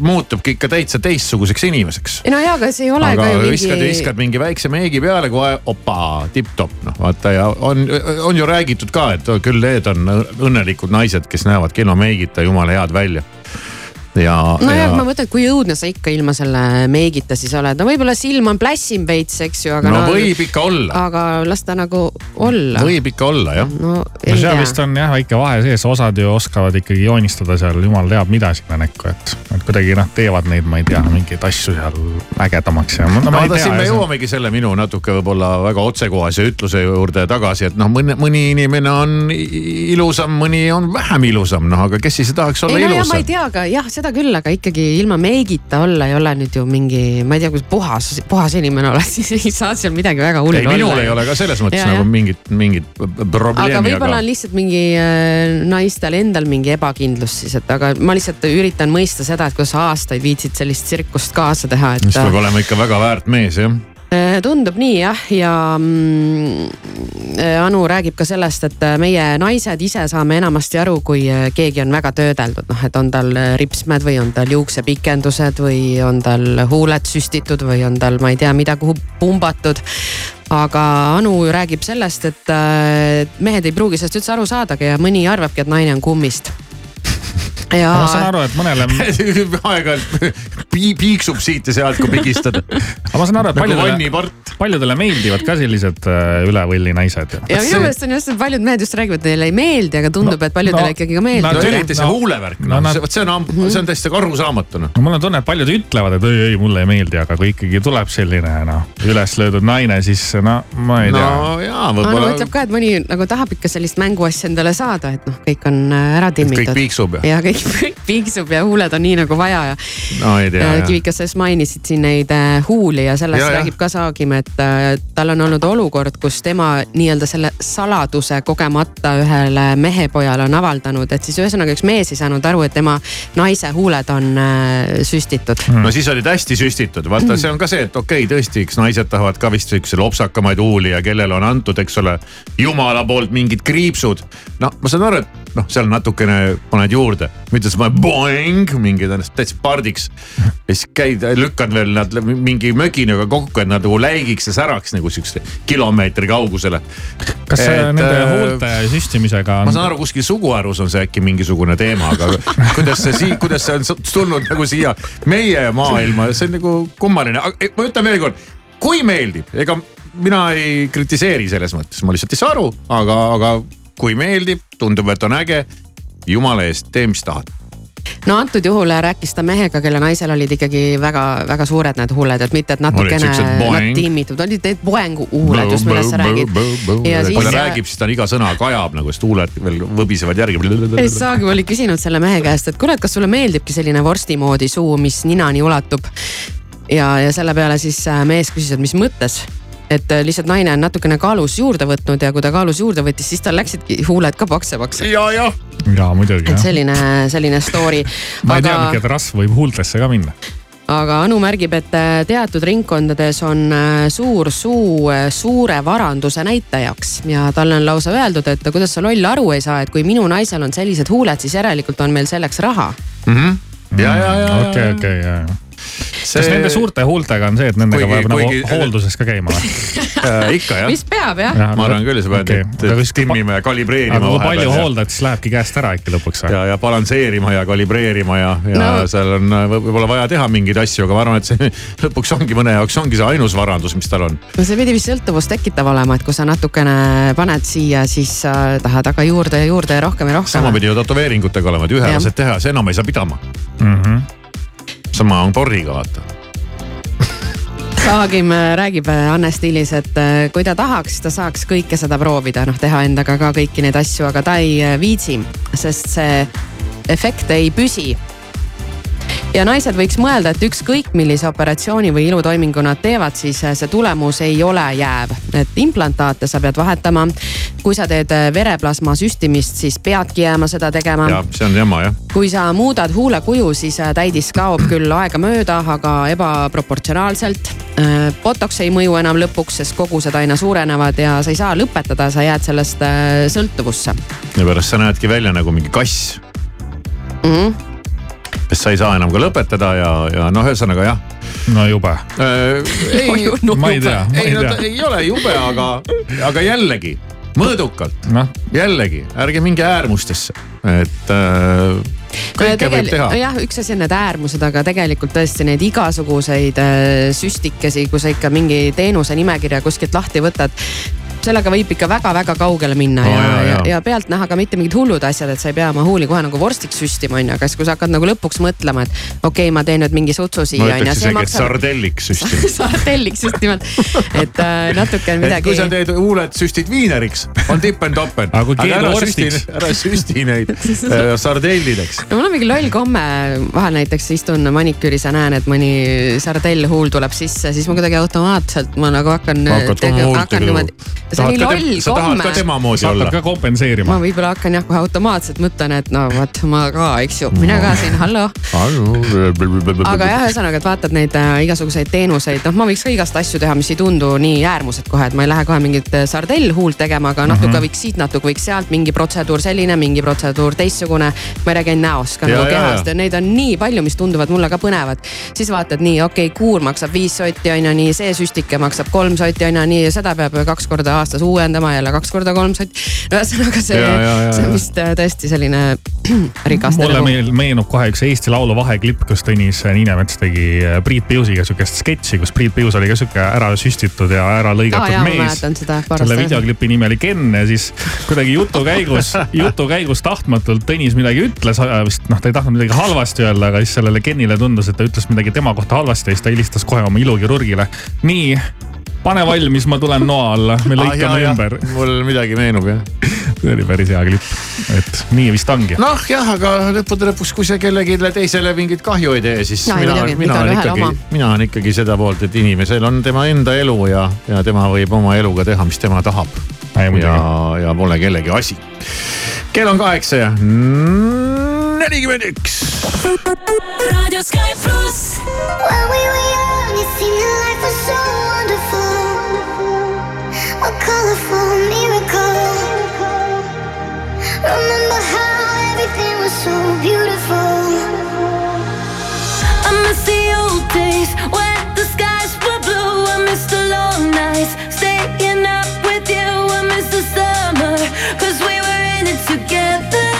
muutubki ikka täitsa teistsuguseks inimeseks. no jaa, aga see ei ole aga ka ju mingi. viskad, viskad mingi väikse meegi peale, kohe opa, tipp-topp noh vaata ja on, on ju räägitud ka, et küll need on õnnelikud naised, kes näevadki ilma meigita jumala head välja ja. nojah ja..., ma mõtlen, kui õudne sa ikka ilma selle meigita siis oled, no võib-olla silm on plässim veits, eks ju, aga no, no võib ikka olla. aga las ta nagu olla. võib ikka olla jah. no, no seal vist on jah väike vahe sees, osad ju oskavad ikkagi joonistada seal jumal teab mida sinna näkku, et, et kuidagi noh, teevad neid, ma ei tea, mingeid asju seal ägedamaks ja no,. No, vaata siin me jõuamegi selle minu natuke võib-olla väga otsekohase ütluse juurde tagasi, et noh, mõni, mõni inimene on ilusam, mõni on vähem ilusam, noh aga kes siis ei tahaks olla ei, no, ilusam. ma ei tea, aga jah, seda küll, aga ikkagi ilma meigita olla ei ole nüüd ju mingi, ma ei tea, kui puhas, puhas inimene oled, siis ei saa seal midagi väga hullu olla. minul ei ole ka selles mõttes ja, nagu ja. mingit, mingit probleemi. aga võib-olla aga... on lihtsalt mingi äh, naistel endal mingi ebakindlus siis, et aga ma lihtsalt üritan mõista seda, et kuidas aastaid viitsid sellist tsirkust kaasa teha, et. siis peab olema ikka väga väärt mees jah tundub nii jah, ja mm, äh, Anu räägib ka sellest, et äh, meie naised ise saame enamasti aru, kui keegi on väga töödeldud, noh, et on tal ripsmed või on tal juuksepikendused või on tal huuled süstitud või on tal, ma ei tea, mida kuhu pumbatud. Aga Anu räägib sellest, et mehed ei pruugi sellest üldse aru saadagi ja mõni arvabki, et naine on kummist ja.... ma saan aru, et mõnele aeg-ajalt piiksub siit ja sealt, kui pigistada. aga ma saan aru, et nagu paljudele, paljudele meeldivad ka sellised äh, üle võlli naised. ja minu meelest on just, et paljud mehed just räägivad, et neile ei meeldi, aga tundub no,, et paljudele no, ikkagi ka meeldib. no eriti see huulevärk, noh no, no, vot see on, see on täiesti arusaamatu noh. no mul on tunne, et paljud ütlevad, et ei, ei mulle ei meeldi, aga kui ikkagi tuleb selline noh, üles löödud naine, siis no ma ei tea. no jaa, võib-olla. Anu ütleb ka, et mõni nagu tahab ikka sellist mänguasja endale saada, et noh, kõik on äh, ära timmitud. kõik piiksub ja kõik piiksub ja huuled on nii nagu vaja ja no Ja. Kivikas, sa just mainisid siin neid äh, huuli ja sellest Ja, ja, räägib ka Saagim, et äh, tal on olnud olukord, kus tema nii-öelda selle saladuse kogemata ühele mehepojale on avaldanud, et siis ühesõnaga üks mees ei saanud aru, et tema naise huuled on äh, süstitud. no siis olid hästi süstitud, vaata, see on ka see, et okei okay, tõesti, eks naised tahavad ka vist siukse lopsakamaid huuli ja kellele on antud, eks ole, jumala poolt mingid kriipsud. noh, ma saan aru, et noh, seal natukene paned juurde, mitte siis paned boing, mingid ennast täitsa pardiks. ja siis käid, lükkad veel nad mingi möginaga kokku, et nad nagu läigiks ja säraks nagu siukse kilomeetri kaugusele. kas see nende huulte süstimisega ma on saan aru, kuskil suguharus on see äkki mingisugune teema, aga kuidas see sii-, kuidas see on tulnud nagu siia meie maailma, see on nagu kummaline, ma ütlen veel kord, kui meeldib, ega mina ei kritiseeri selles mõttes, ma lihtsalt ei saa aru, aga, aga kui meeldib, tundub, et on äge, jumala eest, tee, mis tahad no antud juhul rääkis ta mehega, kelle naisel olid ikkagi väga-väga suured need huuled, et mitte, et natukene nad boing. tiimitud, olid need boengu huuled just millest sa räägid. kui ta siis räägib, siis ta on iga sõna kajab nagu, sest huuled veel võbisevad järgi. Saagim oli küsinud selle mehe käest, et kuule, et kas sulle meeldibki selline vorsti moodi suu, mis ninani ulatub. ja, ja selle peale siis äh, mees küsis, et mis mõttes et äh, lihtsalt naine on natukene kaalus juurde võtnud ja kui ta kaalus juurde võttis, siis tal läksidki huuled ka paksemaks. ja, jah. ja muidugi et selline, selline story. ma ei teadnudki, et rasv võib huultesse ka minna. aga Anu märgib, et äh, teatud ringkondades on äh, suur suu suure varanduse näitajaks ja talle on lausa öeldud, et kuidas sa loll aru ei saa, et kui minu naisel on sellised huuled, siis järelikult on meil selleks raha. Mhm. ja, ja, ja, ja. okei, okei, ja, ja See- kas nende suurte huultega on see, et nendega Kuigi- peab kuigi- nagu hoolduses ka käima või? Äh, ikka jah mis peab jah Jah, ma arvan küll, sa pead okay. Timmima ja kalibreerima aga kui palju ja- hooldad, siis lähebki käest ära ikka lõpuks või? ja, ja balansseerima ja kalibreerima ja, ja No. seal on äh, võib- võib-olla vaja teha mingeid asju, aga ma arvan, et see lõpuks ongi mõne jaoks ongi see ainus varandus, mis tal on. no see pidi vist sõltuvust tekitav olema, et kui sa natukene paned siia, siis sa tahad aga juurde ja juurde ja rohkem ja rohkem. sama pidi ju tätoveeringutega olema, et ühe lased teha, see enam ei saa pidama. mm. -hmm. Sama on porriga vaata. Saagim äh, räägib äh, Anne stiilis, et äh, kui ta tahaks, ta saaks kõike seda proovida, noh teha endaga ka kõiki neid asju, aga ta ei viitsi, sest see efekt ei püsi ja naised võiks mõelda, et ükskõik millise operatsiooni või ilutoimingu nad teevad, siis äh, see tulemus ei ole jääv. et implantaate sa pead vahetama. kui sa teed äh, vereplasma süstimist, siis peadki jääma seda tegema ja see on jama jah. kui sa muudad huulekuju, siis äh, täidis kaob küll aegamööda, aga ebaproportsionaalselt. Botox ei mõju enam lõpuks, sest kogused aina suurenevad ja sa ei saa lõpetada, sa jääd sellest sõltuvusse ja pärast sa näedki välja nagu mingi kass, mm. -hmm. Sest sa ei saa enam ka lõpetada ja, ja noh, ühesõnaga jah. no jube. ei no ma ei tea, ei ei no ta ei ole jube, aga, aga jällegi mõõdukalt, noh, jällegi ärge minge äärmustesse, et äh, kõike võib teha. jah, üks asi on need äärmused, aga tegelikult tõesti neid igasuguseid äh, süstikesi, kui sa ikka mingi teenuse nimekirja kuskilt lahti võtad sellega võib ikka väga-väga kaugele minna No ja, ja, jaa. ja pealtnäha ka mitte mingid hullud asjad, et sa ei pea oma huuli kohe nagu vorstiks süstima, onju, aga siis, kui sa hakkad nagu lõpuks mõtlema, et okei okay,, ma teen nüüd mingi sutsu ma siia, onju. ütleks isegi, et sardelliks süstima. sardelliks just nimelt, et äh, natuke on midagi kui sa teed huuled süstid viineriks, on tippen-toppen. Aga keegi ära süsti ära süsti neid äh, sardellideks. no mul on mingi loll komme, vahel näiteks istun maniküüris ja näen, et mõni sardellhuul tuleb sisse, siis ma kuidagi automaatselt ma nagu hakkan. Hakkad ka oma huult hakkan nagu- niimoodi, see nii loll sa tahad ka komme. tema moodi sa olla hakkad ka. kompenseerima ma. võib-olla hakkan jah kohe automaatselt mõtlen, et no vot ma ka, eks ju, mine ka siin, hallo. aga jah, ühesõnaga, et vaatad neid äh, igasuguseid teenuseid, noh, ma võiks ka igast asju teha, mis ei tundu nii äärmused kohe, et ma ei lähe kohe mingit äh, sardellhuult tegema, aga natuke mm -hmm. võiks siit, natuke võiks sealt, mingi protseduur selline, mingi protseduur teistsugune. ma ei räägi ainult näost ka Ja, nagu kehast ja. ja neid on nii palju, mis tunduvad mulle ka põnevad. siis vaatad nii, okei okay,, kuur maksab viis sotti on ju, nii see süstike maksab kolm sotti on ju, nii ja seda peab kaks korda aastas uuendama, jälle kaks korda kolm sotti. no ühesõnaga see see on vist äh, tõesti selline rikaste mulle meel- meenub kohe üks Eesti Laulu vaheklipp, kus Tõnis Niinemets tegi äh, Priit Piusiga sihukest sketši, kus Priit Pius oli ka sihuke ära süstitud ja ära lõigatud ma mees selle videoklipi nimi oli Ken ja siis kuidagi jutu käigus, jutu käigus tahtmatult Tõnis midagi ütles, vist noh, ta ei tahtnud midagi halvasti öelda, aga siis sellele Kenile tundus, et ta ütles midagi tema kohta halvasti ja siis ta helistas kohe oma ilukirurgile. nii, pane valmis, ma tulen noa alla, me lõikame ümber. mul midagi meenub jah. see oli päris hea klipp, et nii vist ongi. noh jah, aga lõppude lõpuks, kui see kellelegi teisele mingit kahju ei tee, siis No mina mina olen ikkagi mina olen ikkagi seda poolt, et inimesel on tema enda elu ja, ja tema võib oma eluga teha, mis tema tahab. ja, ja pole kellegi asi. kell on kaheksa ja nelikümmend üks. Radio Sky pluss. When we were young, it seemed that life was so wonderful. A colorful miracle. Remember how everything was so beautiful. I miss the old days when the skies were blue. I miss the long nights staying up with you. I miss the summer, cause we were in it together.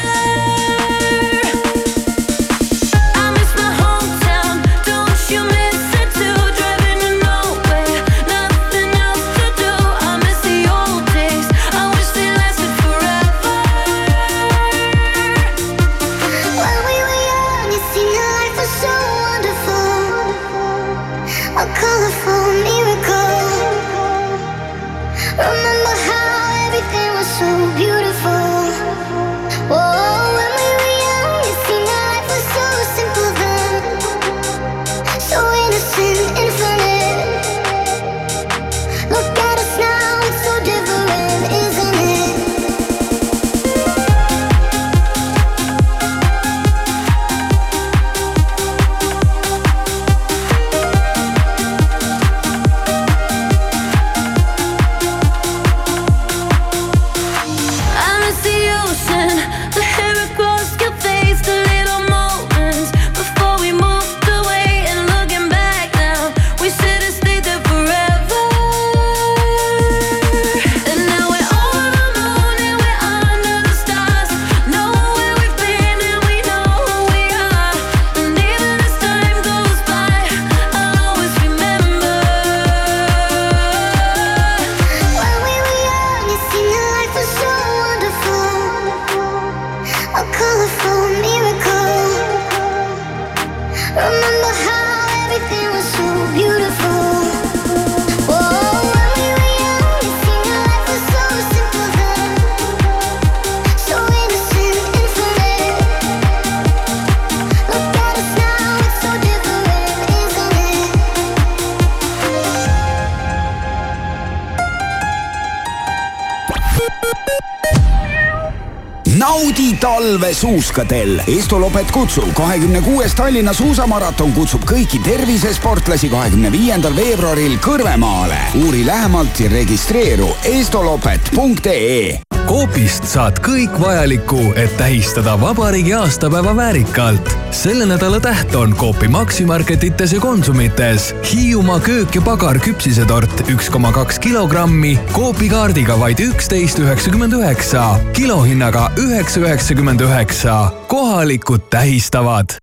Talve suuskadel. Estolopet kutsub kahekümne kuues Tallinna suusamaraton kutsub kõiki tervisesportlasi kahekümne viiendal veebruaril Kõrvemaale. uuri lähemalt ja registreeru estolopet.ee Coopist saad kõik vajaliku, et tähistada vabariigi aastapäeva väärikalt. Selle nädala täht on Coopi Maximarketites ja Konsumites Hiiumaa köök ja pagar küpsisetort üks koma kaks kilogrammi Coopi kaardiga vaid üksteist üheksakümmend üheksa, kilohinnaga üheksa üheksakümmend üheksa. kohalikud tähistavad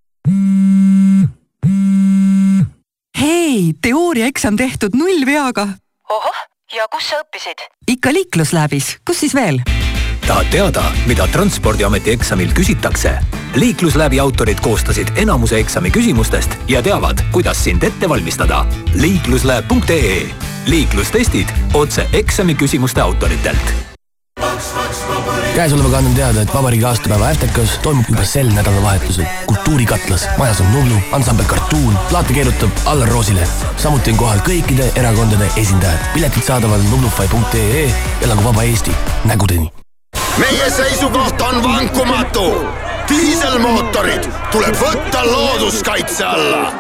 hei, teooriaeksam tehtud nullveaga. ohoh, ja kus sa õppisid? ikka liiklusläbis, kus siis veel? Tahad teada, mida Transpordiameti eksamil küsitakse? liiklusläbi autorid koostasid enamuse eksami küsimustest ja teavad, kuidas sind ette valmistada. liiklusläeb.ee liiklustestid otse eksami küsimuste autoritelt käesolevaga annan teada, et vabariigi aastapäeva Äftekas toimub juba sel nädalavahetusel Kultuurikatlas. majas on Nublu, ansambel Kartuun, plaate keerutab Allar Roosile. samuti on kohal kõikide erakondade esindajad. piletid saadaval nublufy.ee. elagu vaba Eesti, nägudeni. Meie seisukoht on vankumatu. diiselmootorid tuleb võtta looduskaitse alla.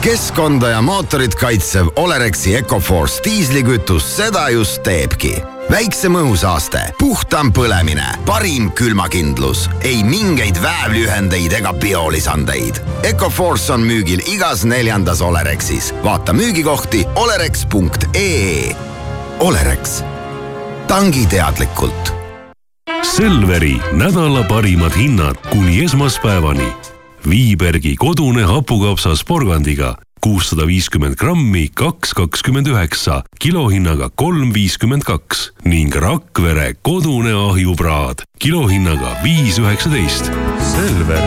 keskkonda ja mootorit kaitsev Olerexi Ecoforce diislikütus seda just teebki väiksem õhusaaste, puhtam põlemine, parim külmakindlus, ei mingeid väävlühendeid ega biolisandeid. Ecoforce on müügil igas neljandas Olerexis. vaata müügikohti olerex.ee. Olerex, tangi teadlikult Selveri nädala parimad hinnad kuni esmaspäevani. Viibergi kodune hapukapsas porgandiga kuussada viiskümmend grammi, kaks kakskümmend üheksa, kilohinnaga kolm viiskümmend kaks ning Rakvere kodune ahjupraad kilohinnaga viis üheksateist. Selver,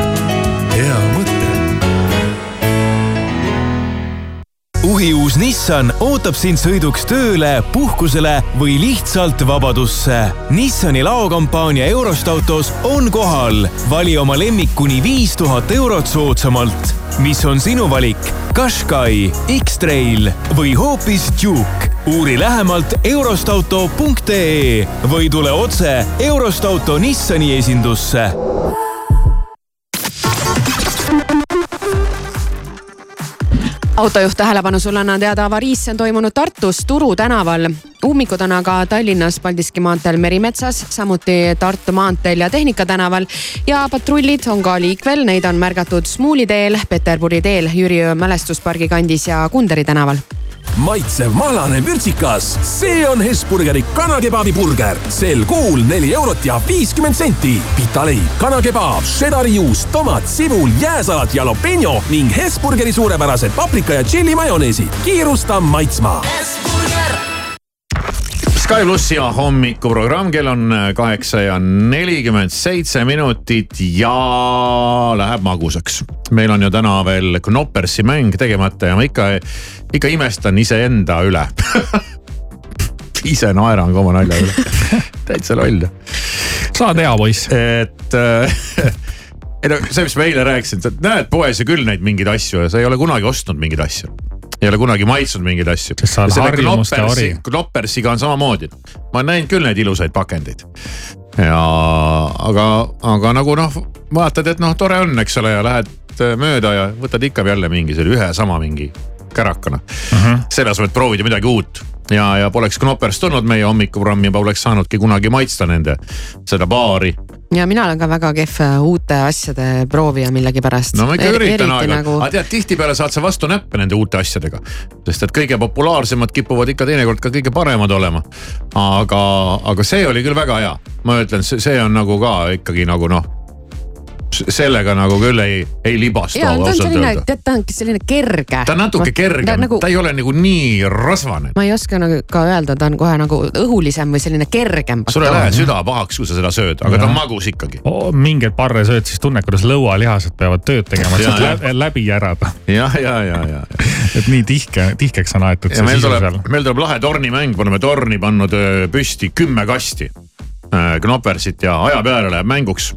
uhiuus Nissan ootab sind sõiduks tööle, puhkusele või lihtsalt vabadusse. Nissani laokampaania Eurost autos on kohal. vali oma lemmik kuni viis tuhat eurot soodsamalt. mis on sinu valik? Qashqai, X-Trail või hoopis Duke? uuri lähemalt eurostauto.ee või tule otse Eurost auto Nissani esindusse autojuht tähelepanu, sulle annan teada avariis, see on toimunud Tartus Turu tänaval. ummikud on aga Tallinnas Paldiski maanteel Merimetsas, samuti Tartu maanteel ja Tehnika tänaval. ja patrullid on ka liikvel, neid on märgatud Smuuli teel, Peterburi teel, Jüriöö mälestuspargi kandis ja Kunderi tänaval maitsev mahlane vürtsikas, see on Hesburgeri kanakebabi burger. sel kuul neli eurot ja viiskümmend senti. pitaleib, kanakebaab, šedari juust, tomat, sibul, jääsalat, jalapeno ning Hesburgeri suurepärased paprika ja tšilli majoneesid. kiirusta maitsma. Sky plussi hommikuprogramm, kell on kaheksa ja nelikümmend seitse minutit ja läheb magusaks. meil on ju täna veel Knoppersi mäng tegemata ja ma ikka, ikka imestan iseenda üle ise naeran ka oma nalja üle, täitsa loll. sa oled hea poiss. et äh, ei no see, mis ma eile rääkisin, sa näed poes ju küll neid mingeid asju ja sa ei ole kunagi ostnud mingeid asju ei ole kunagi maitsnud mingeid asju. ori. Knoppersiga on samamoodi. ma olen näinud küll neid ilusaid pakendeid. ja aga, aga nagu noh, vaatad, et noh, tore on, eks ole, ja lähed äh, mööda ja võtad ikka jälle mingi selle ühe sama mingi kärakana uh. -huh. selle asemel, et proovida midagi uut ja, ja poleks Knoppers tulnud meie hommikuprogrammi, poleks saanudki kunagi maitsta nende seda baari ja mina olen ka väga kehv uute asjade proovija millegipärast. no ma ikka üritan aeg-ajalt nagu..., aga tead, tihtipeale saad sa vastu näppe nende uute asjadega. sest et kõige populaarsemad kipuvad ikka teinekord ka kõige paremad olema. aga, aga see oli küll väga hea, ma ütlen, see on nagu ka ikkagi nagu noh sellega nagu küll ei, ei libastu. ja ta on selline, tead ta on selline kerge. ta on natuke kergem, nagu, ta ei ole nagu nii rasvane. ma ei oska nagu ka öelda, ta on kohe nagu õhulisem või selline kergem. sul ei lähe süda pahaks, kui sa seda sööd, aga ja. ta on magus ikkagi oh,. mingeid parre sööd, siis tunned, kuidas lõualihased peavad tööd tegema, et läbi, läbi järada. jah, ja, ja, ja, ja. et nii tihke, tihkeks on aetud see sisu seal. meil tuleb lahe tornimäng, me oleme torni pannud püsti kümme kasti Knoppersit ja aja peale läheb mänguks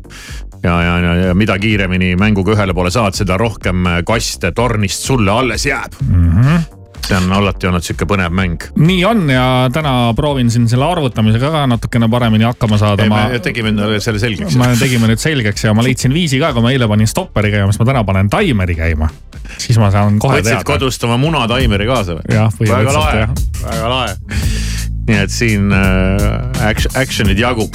ja, ja, ja, ja mida kiiremini mänguga ühele poole saad, seda rohkem kaste tornist sulle alles jääb mm. -hmm see on alati olnud sihuke põnev mäng. nii on ja täna proovin siin selle arvutamisega ka natukene paremini hakkama saada. me tegime endale selle selgeks. me tegime nüüd selgeks ja ma leidsin viisi ka, kui ma eile panin stopperi käima, siis ma täna panen taimeri käima. siis ma saan kohe Võtsid teada. kodust oma munataimeri kaasa või? põhimõtteliselt jah. väga lahe nii et siin äh, action, action'id jagub.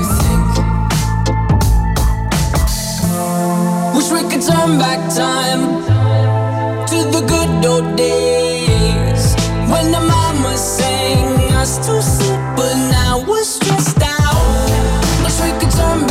Wish we could turn back time to the good old days when the mama sang us to sleep, but now we're stressed out. Wish we could turn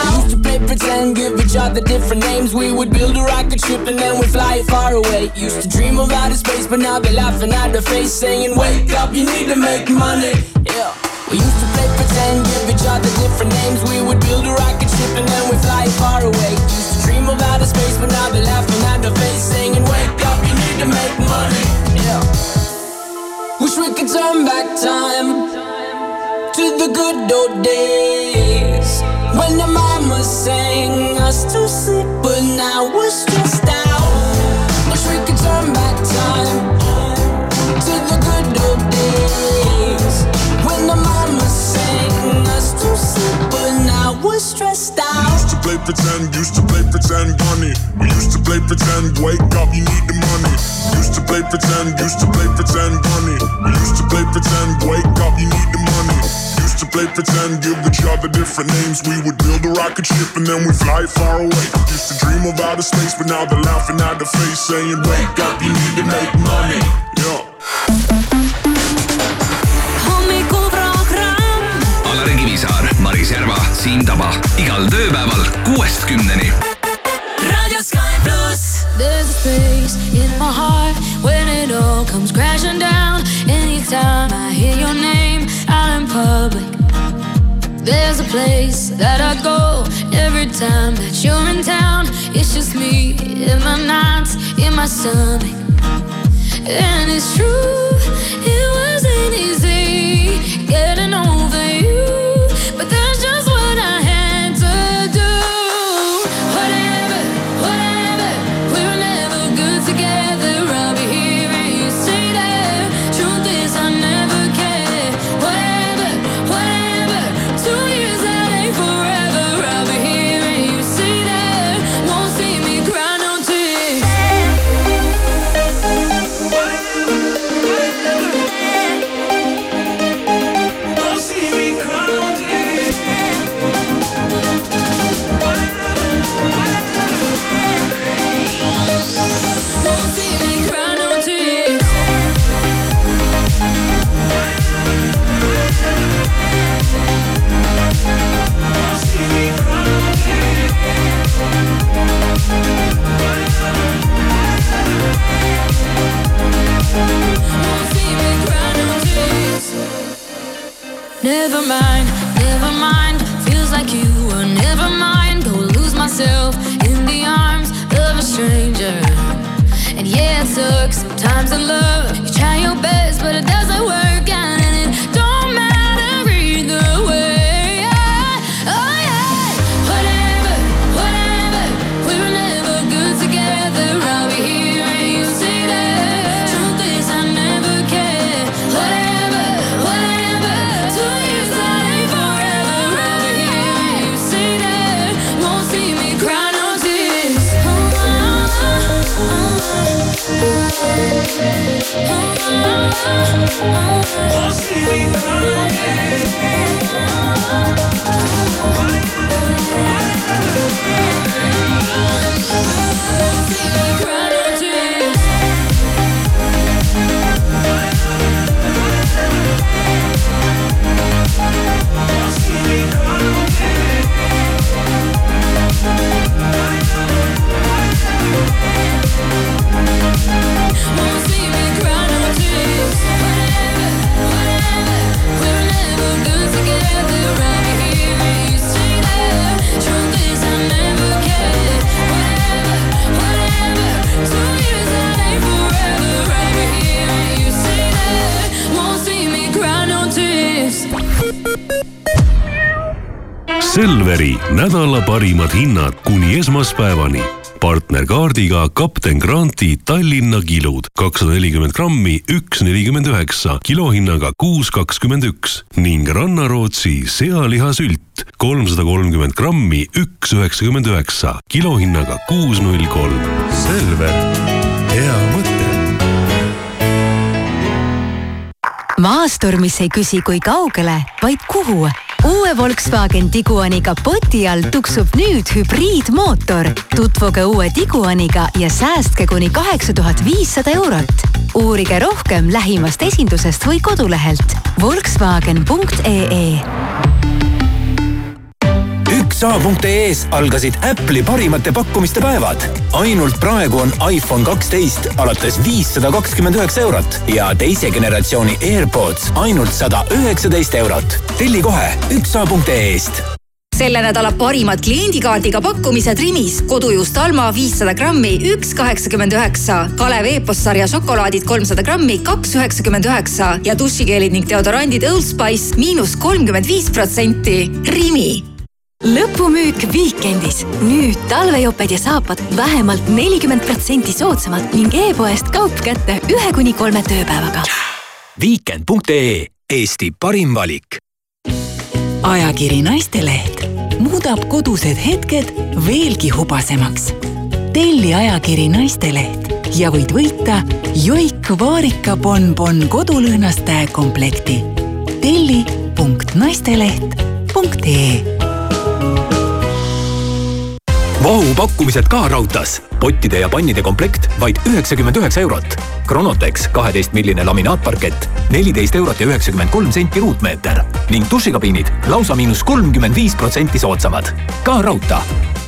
pretend, give each other different names. We would build a rocket ship and then we'd fly it far away. Used to dream of outer space, but now they're laughing at the face, saying, Wake up, you need to make money. Yeah. We used to play pretend, give each other different names. We would build a rocket ship and then we'd fly it far away. Used to dream of outer space, but now they're laughing at the face, saying, Wake up, you need to make money. Yeah. Wish we could turn back time to the good old days when the mama sang us to sleep, but now we're stressed out. Wish we could turn back time to the good old days when the mama sang us to sleep, but now we're stressed out. Used to play pretend, used to play pretend, bunny. We used to play pretend, wake up, you need the money. Used to play pretend, used to play pretend, bunny. We used to play pretend, wake up, you need the money. Used to play pretend, give each other different names. We would build a rocket ship and then we fly far away. Used to dream of outer space, but now they're laughing at the face, saying, Wake up, you need to make money. Yeah. Alari Kivisaar, Maris Järva, Siim Taba igal tööpäeval kuuest kümneni. Radio Sky pluss. There's a space in my heart when it all comes crashing down. Anytime I hear your name in public. There's a place that I go every time that you're in town. It's just me in my nights, in my stomach. And it's true, it wasn't easy Never mind, never mind. Feels like you were never mind. Go lose myself in the arms of a stranger. And yeah, it sucks sometimes in love. You try your best, but it nädala parimad hinnad kuni esmaspäevani. partnerkaardiga kapten Granti Tallinna kilud kakssada nelikümmend grammi, üks nelikümmend üheksa, kilohinnaga kuus kakskümmend üks ning Rannarootsi sealihasült kolmsada kolmkümmend grammi, üks üheksakümmend üheksa, kilohinnaga kuus null kolm. Selver, hea mõte. maastur, mis ei küsi, kui kaugele, vaid kuhu. Uue Volkswagen Tiguani kapoti all tuksub nüüd hübriidmootor. tutvuge uue Tiguaniga ja säästke kuni kaheksa tuhat viissada eurot. uurige rohkem lähimast esindusest või kodulehelt Volkswagen.ee üks SA.ee-s algasid Apple'i parimate pakkumiste päevad. ainult praegu on iPhone kaksteist alates viissada kakskümmend üheksa eurot ja teise generatsiooni AirPods ainult sada üheksateist eurot. telli kohe SA.ee-st selle nädala parimad kliendikaardiga pakkumised Rimis. kodujuust Alma viissada grammi, üks kaheksakümmend üheksa. Kalev Eepos sarja šokolaadid kolmsada grammi, kaks üheksakümmend üheksa ja dušikeelid ning deodorandid Old Spice miinus kolmkümmend viis protsenti. Rimi lõpumüük Weekendis. nüüd talvejoped ja saapad vähemalt nelikümmend protsenti soodsamalt ning e-poest kaup kätte ühe kuni kolme tööpäevaga. Weekend.ee Eesti parim valik. ajakiri Naisteleht muudab kodused hetked veelgi hubasemaks. telli ajakiri Naisteleht ja võid võita Joik Vaarika bonbon kodulõhnastaja komplekti. telli.naisteleht.ee vahupakkumised ka raudtees. pottide ja pannide komplekt vaid üheksakümmend üheksa eurot. Chronotex kaheteist milline laminaatparkett, neliteist eurot ja üheksakümmend kolm senti ruutmeeter ning dušikabiinid lausa miinus kolmkümmend viis protsenti soodsamad. ka raudtee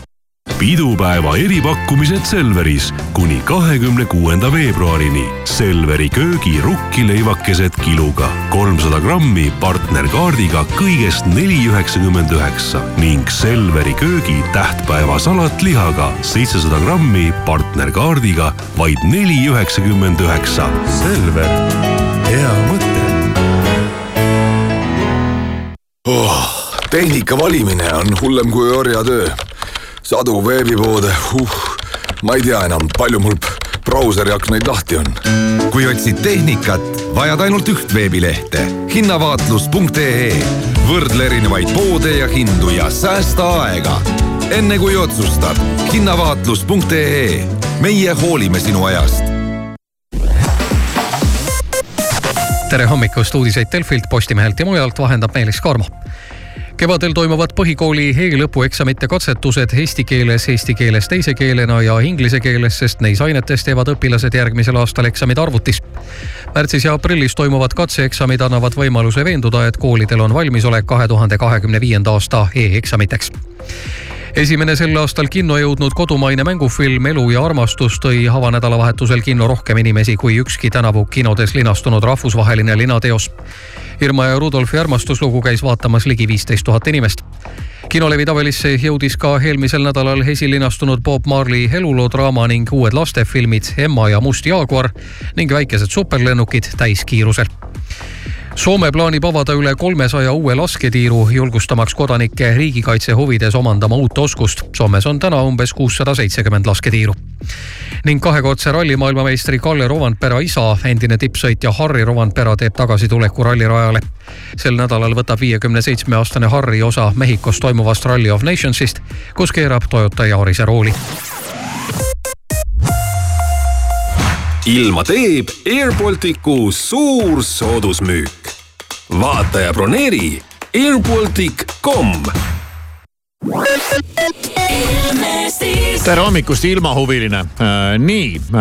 pidupäeva eripakkumised Selveris kuni kahekümne kuuenda veebruarini. Selveri köögi rukkileivakesed kiluga kolmsada grammi partnerkaardiga kõigest neli üheksakümmend üheksa ning Selveri köögi tähtpäevasalat lihaga seitsesada grammi partnerkaardiga vaid neli üheksakümmend üheksa. Selver, hea mõte oh,. tehnika valimine on hullem kui orjatöö sadu veebipoode uh,, ma ei tea enam, palju mul brauseri aknaid lahti on. kui otsid tehnikat, vajad ainult üht veebilehte hinnavaatlus.ee. võrdle erinevaid poode ja hindu ja säästa aega. enne kui otsustad, hinnavaatlus.ee. meie hoolime sinu ajast tere hommikust, uudiseid Delfilt, Postimehelt ja mujalt vahendab Meelis Karmo kevadel toimuvad põhikooli e-lõpueksamite katsetused eesti keeles, eesti keeles teise keelena ja inglise keeles, sest neis ainetes teevad õpilased järgmisel aastal eksamid arvutis. märtsis ja aprillis toimuvad katseeksamid annavad võimaluse veenduda, et koolidel on valmisolek kahe tuhande kahekümne viienda aasta e-eksamiteks esimene sel aastal kinno jõudnud kodumaine mängufilm Elu ja armastus tõi avanädalavahetusel kinno rohkem inimesi kui ükski tänavu kinodes linastunud rahvusvaheline linateos. Irma ja Rudolfi armastuslugu käis vaatamas ligi viisteist tuhat inimest. kinolevi tabelisse jõudis ka eelmisel nädalal esilinastunud Bob Marley eluloodraama ning uued lastefilmid Emma ja Must jaaguar ning väikesed superlennukid täiskiirusel Soome plaanib avada üle kolmesaja uue lasketiiru, julgustamaks kodanikke riigikaitse huvides omandama uut oskust. Soomes on täna umbes kuussada seitsekümmend lasketiiru. ning kahekordse ralli maailmameistri Kalle Rovandpera isa, endine tippsõitja Harri Rovandpera teeb tagasituleku rallirajale. sel nädalal võtab viiekümne seitsme aastane Harri osa Mehhikos toimuvast Rally of Nationsist, kus keerab Toyota Yarise rooli ilma teeb Air Balticu suur soodusmüük. vaata ja broneeri airbaltic.com tere hommikust, ilmahuviline. nii